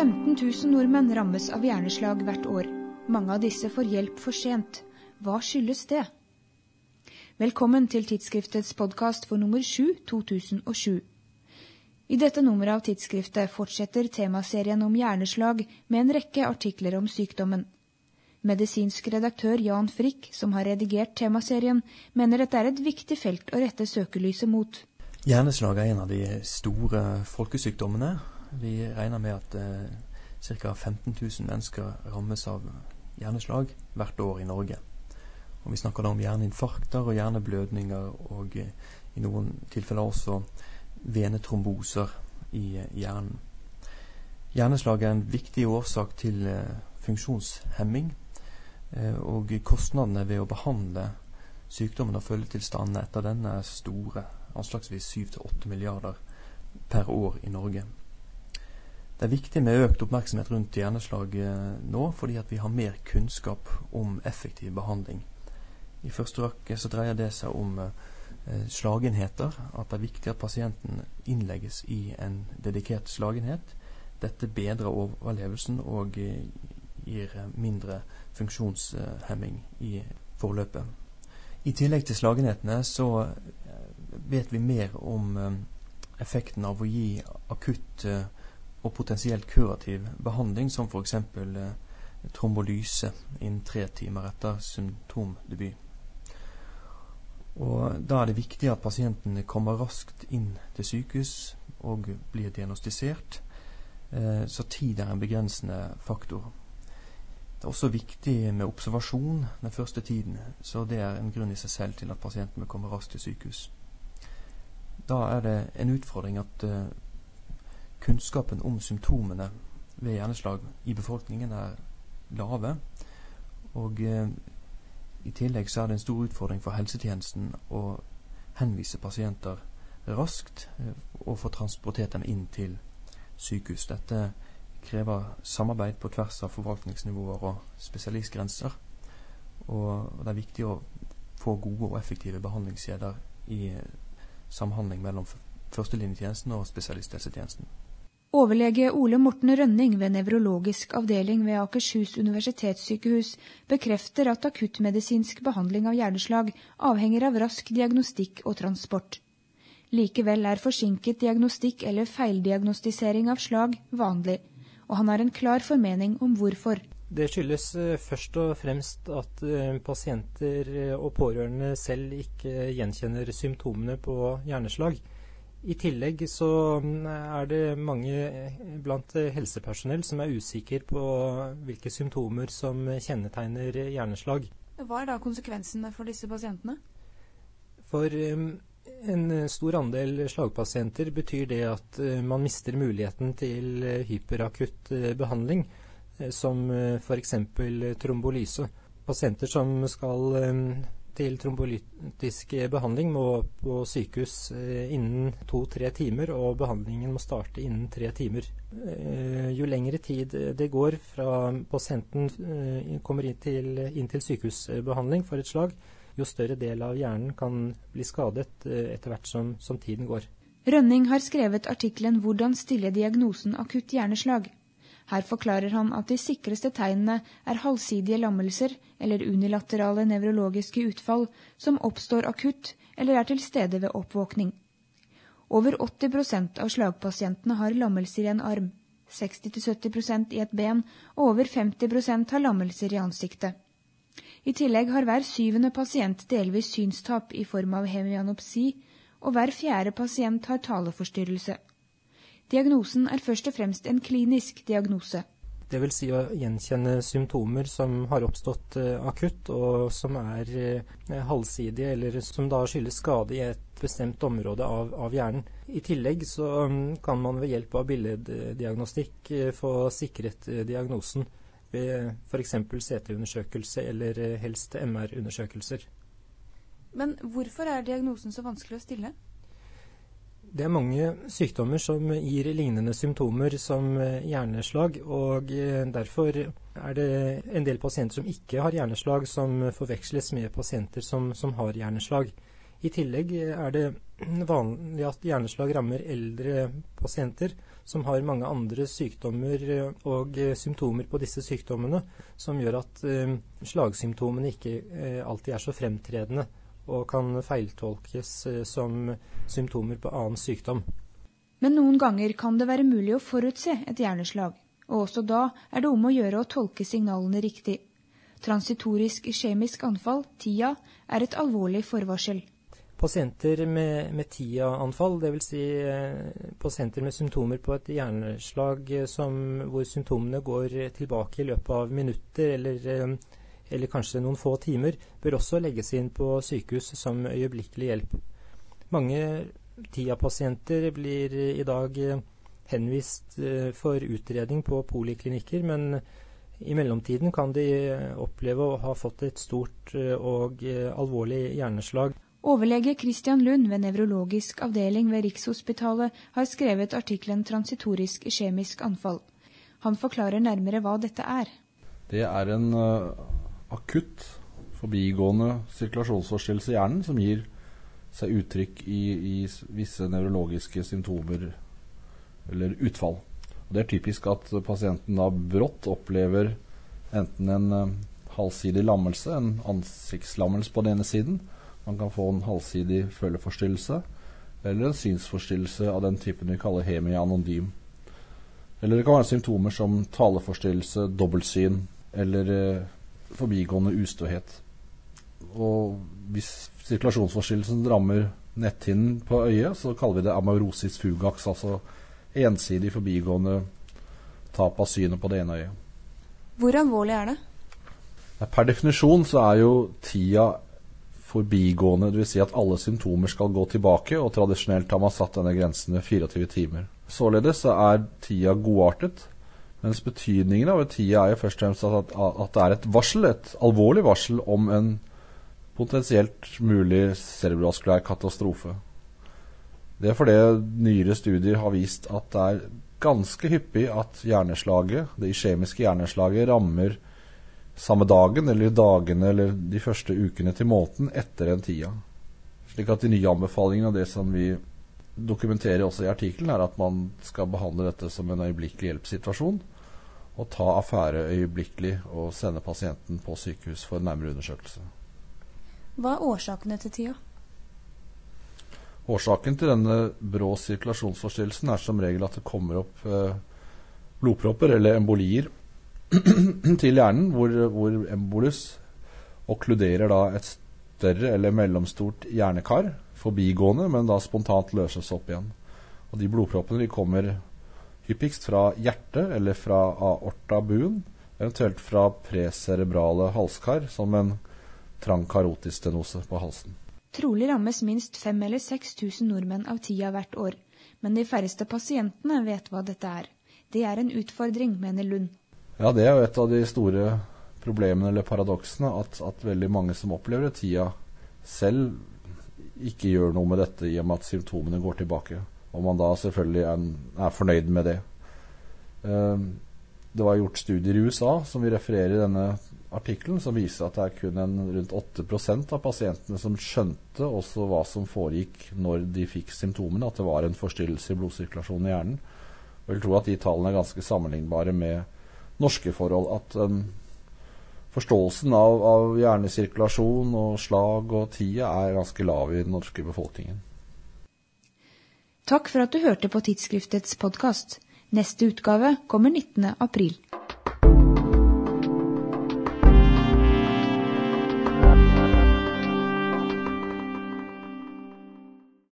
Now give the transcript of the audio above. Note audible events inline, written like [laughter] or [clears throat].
15 000 nordmenn rammes av hjerneslag hvert år. Mange av disse får hjelp for sent. Hva skyldes det? Velkommen til tidsskriftets podkast for nummer 7 2007. I dette nummeret av tidsskriftet fortsetter temaserien om hjerneslag med en rekke artikler om sykdommen. Medisinsk redaktør Jan Frikk, som har redigert temaserien, mener dette er et viktig felt å rette søkelyset mot. Hjerneslag er en av de store folkesykdommene. Vi regner med at eh, ca. 15 000 mennesker rammes av hjerneslag hvert år i Norge. Og Vi snakker da om hjerneinfarkter og hjerneblødninger, og eh, i noen tilfeller også venetromboser i eh, hjernen. Hjerneslag er en viktig årsak til eh, funksjonshemming, og kostnadene ved å behandle sykdommen og følgetilstandene etter denne er store, anslagsvis 7-8 milliarder per år i Norge. Det er viktig med økt oppmerksomhet rundt hjerneslag eh, nå, fordi at vi har mer kunnskap om effektiv behandling. I første rekke så dreier det seg om eh, slagenheter, at det er viktig at pasienten innlegges i en dedikert slagenhet. Dette bedrer overlevelsen og eh, gir mindre funksjonshemming i forløpet. I tillegg til slagenhetene så vet vi mer om effekten av å gi akutt og potensielt kurativ behandling, som f.eks. Eh, trombolyse innen tre timer etter symptomdebut. Og Da er det viktig at pasienten kommer raskt inn til sykehus og blir diagnostisert, eh, så tid er en begrensende faktor. Det er også viktig med observasjon den første tiden, så det er en grunn i seg selv til at pasienten vil komme raskt til sykehus. Da er det en utfordring at eh, kunnskapen om symptomene ved hjerneslag i befolkningen er lave. Og eh, i tillegg så er det en stor utfordring for helsetjenesten å henvise pasienter raskt eh, og få transportert dem inn til sykehus. Dette krever samarbeid på tvers av forvaltningsnivåer og spesialistgrenser. Og det er viktig å få gode og effektive behandlingskjeder i samhandling mellom førstelinjetjenesten og spesialisthelsetjenesten. Overlege Ole Morten Rønning ved nevrologisk avdeling ved Akershus universitetssykehus bekrefter at akuttmedisinsk behandling av hjerneslag avhenger av rask diagnostikk og transport. Likevel er forsinket diagnostikk eller feildiagnostisering av slag vanlig, og han har en klar formening om hvorfor. Det skyldes eh, først og fremst at eh, pasienter eh, og pårørende selv ikke gjenkjenner symptomene på hjerneslag. I tillegg så mm, er det mange blant helsepersonell som er usikker på hvilke symptomer som kjennetegner hjerneslag. Hva er da konsekvensene for disse pasientene? For mm, en stor andel slagpasienter betyr det at man mister muligheten til hyperakutt eh, behandling, som f.eks. trombolyse. Pasienter som skal til trombolytisk behandling må på sykehus eh, innen to-tre timer, og behandlingen må starte innen tre timer. Eh, jo lengre tid det går fra pasienten eh, kommer inn til, inn til sykehusbehandling for et slag, jo større del av hjernen kan bli skadet etter hvert som, som tiden går. Rønning har skrevet artikkelen 'Hvordan stille diagnosen akutt hjerneslag'. Her forklarer han at de sikreste tegnene er halvsidige lammelser eller unilaterale nevrologiske utfall som oppstår akutt eller er til stede ved oppvåkning. Over 80% av slagpasientene har lammelser i en arm, 60-70% i et ben, og over 50% har lammelser i ansiktet. I tillegg har hver syvende pasient delvis synstap i form av hemianopsi, og hver fjerde pasient har taleforstyrrelse. Diagnosen er først og fremst en klinisk diagnose. Det vil si å gjenkjenne symptomer som har oppstått uh, akutt, og som er uh, halvsidige, eller som da skyldes skade i et bestemt område av, av hjernen. I tillegg så um, kan man ved hjelp av billeddiagnostikk uh, få sikret diagnosen ved f.eks. CT-undersøkelse eller helst MR-undersøkelser. Men hvorfor er diagnosen så vanskelig å stille? Det er mange sykdommer som gir lignende symptomer som eh, hjerneslag, og eh, derfor er det en del pasienter som ikke har hjerneslag, som forveksles med pasienter som, som har hjerneslag. I tillegg er det vanlig at hjerneslag rammer eldre pasienter som har mange andre sykdommer og symptomer på disse sykdommene, som gjør at eh, slagsymptomene ikke eh, alltid er så fremtredende og kan feiltolkes eh, som symptomer på annen sykdom. Men noen ganger kan det være mulig å forutse et hjerneslag, og også da er det om å gjøre å tolke signalene riktig. Transitorisk kjemisk anfall, TIA, er et alvorlig forvarsel. Pasienter med, med TIA-anfall, dvs. Si, eh, pasienter med symptomer på et hjerneslag eh, som, hvor symptomene går tilbake i løpet av minutter eller, eh, eller kanskje noen få timer, bør også legges inn på sykehus som øyeblikkelig hjelp. Mange TIA-pasienter blir i dag henvist for utredning på poliklinikker, men i mellomtiden kan de oppleve å ha fått et stort og alvorlig hjerneslag. Overlege Christian Lund ved nevrologisk avdeling ved Rikshospitalet har skrevet artikkelen 'Transitorisk kjemisk anfall'. Han forklarer nærmere hva dette er. Det er en akutt, forbigående sirkulasjonsforstyrrelse i hjernen som gir seg uttrykk i, i visse nevrologiske symptomer eller utfall. Og det er typisk at pasienten da brått opplever enten en uh, halvsidig lammelse, en ansiktslammelse på den ene siden, man kan få en halvsidig føleforstyrrelse eller en synsforstyrrelse av den typen vi kaller hemianondym. Eller det kan være symptomer som taleforstyrrelse, dobbeltsyn eller eh, forbigående ustøhet. Og hvis sirkulasjonsforstyrrelsen rammer netthinnen på øyet, så kaller vi det amaurosis fugax, altså ensidig forbigående tap av synet på det ene øyet. Hvor alvorlig er det? Per definisjon så er jo tida forbigående, dvs. Si at alle symptomer skal gå tilbake, og tradisjonelt har man satt denne grensen ved 24 timer. Således så er tida godartet, mens betydningen av tida er jo først og fremst at, at, det er et varsel, et alvorlig varsel om en potensielt mulig cerebrovaskulær katastrofe. Det er fordi nyere studier har vist at det er ganske hyppig at hjerneslaget, det iskjemiske hjerneslaget rammer samme dagen eller dagene eller de første ukene til måneden etter den tida. Slik at de nye anbefalingene og det som vi dokumenterer også i artikkelen, er at man skal behandle dette som en øyeblikkelig hjelpssituasjon. Og ta affære øyeblikkelig og sende pasienten på sykehus for nærmere undersøkelse. Hva er årsakene til tida? Årsaken til denne brå sirkulasjonsforstyrrelsen er som regel at det kommer opp eh, blodpropper eller embolier [clears throat] til hjernen, hvor, hvor embolus okkluderer da et større eller mellomstort hjernekar, forbigående, men da spontant løses opp igjen. Og De blodproppene de kommer hyppigst fra hjertet eller fra aorta-buen, eventuelt fra preserebrale halskar, som en trang karotistenose på halsen. Trolig rammes minst 5000 eller 6000 nordmenn av tida hvert år, men de færreste pasientene vet hva dette er. Det er en utfordring, mener Lund. Ja, det er jo et av de store problemene eller paradoksene at, at veldig mange som opplever tida selv ikke gjør noe med dette i og med at symptomene går tilbake. Og man da selvfølgelig er, er fornøyd med det. Uh, det var gjort studier i USA som vi refererer i denne artikkelen, som viser at det er kun en rundt 8% av pasientene som skjønte også hva som foregikk når de fikk symptomene, at det var en forstyrrelse i blodsirkulasjonen i hjernen. Jeg vil tro at de tallene er ganske sammenlignbare med norske forhold. At um, forståelsen av, av hjernesirkulasjon og slag og tida er ganske lav i den norske befolkningen. Takk for at du hørte på Tidsskriftets podkast. Neste utgave kommer 19. april.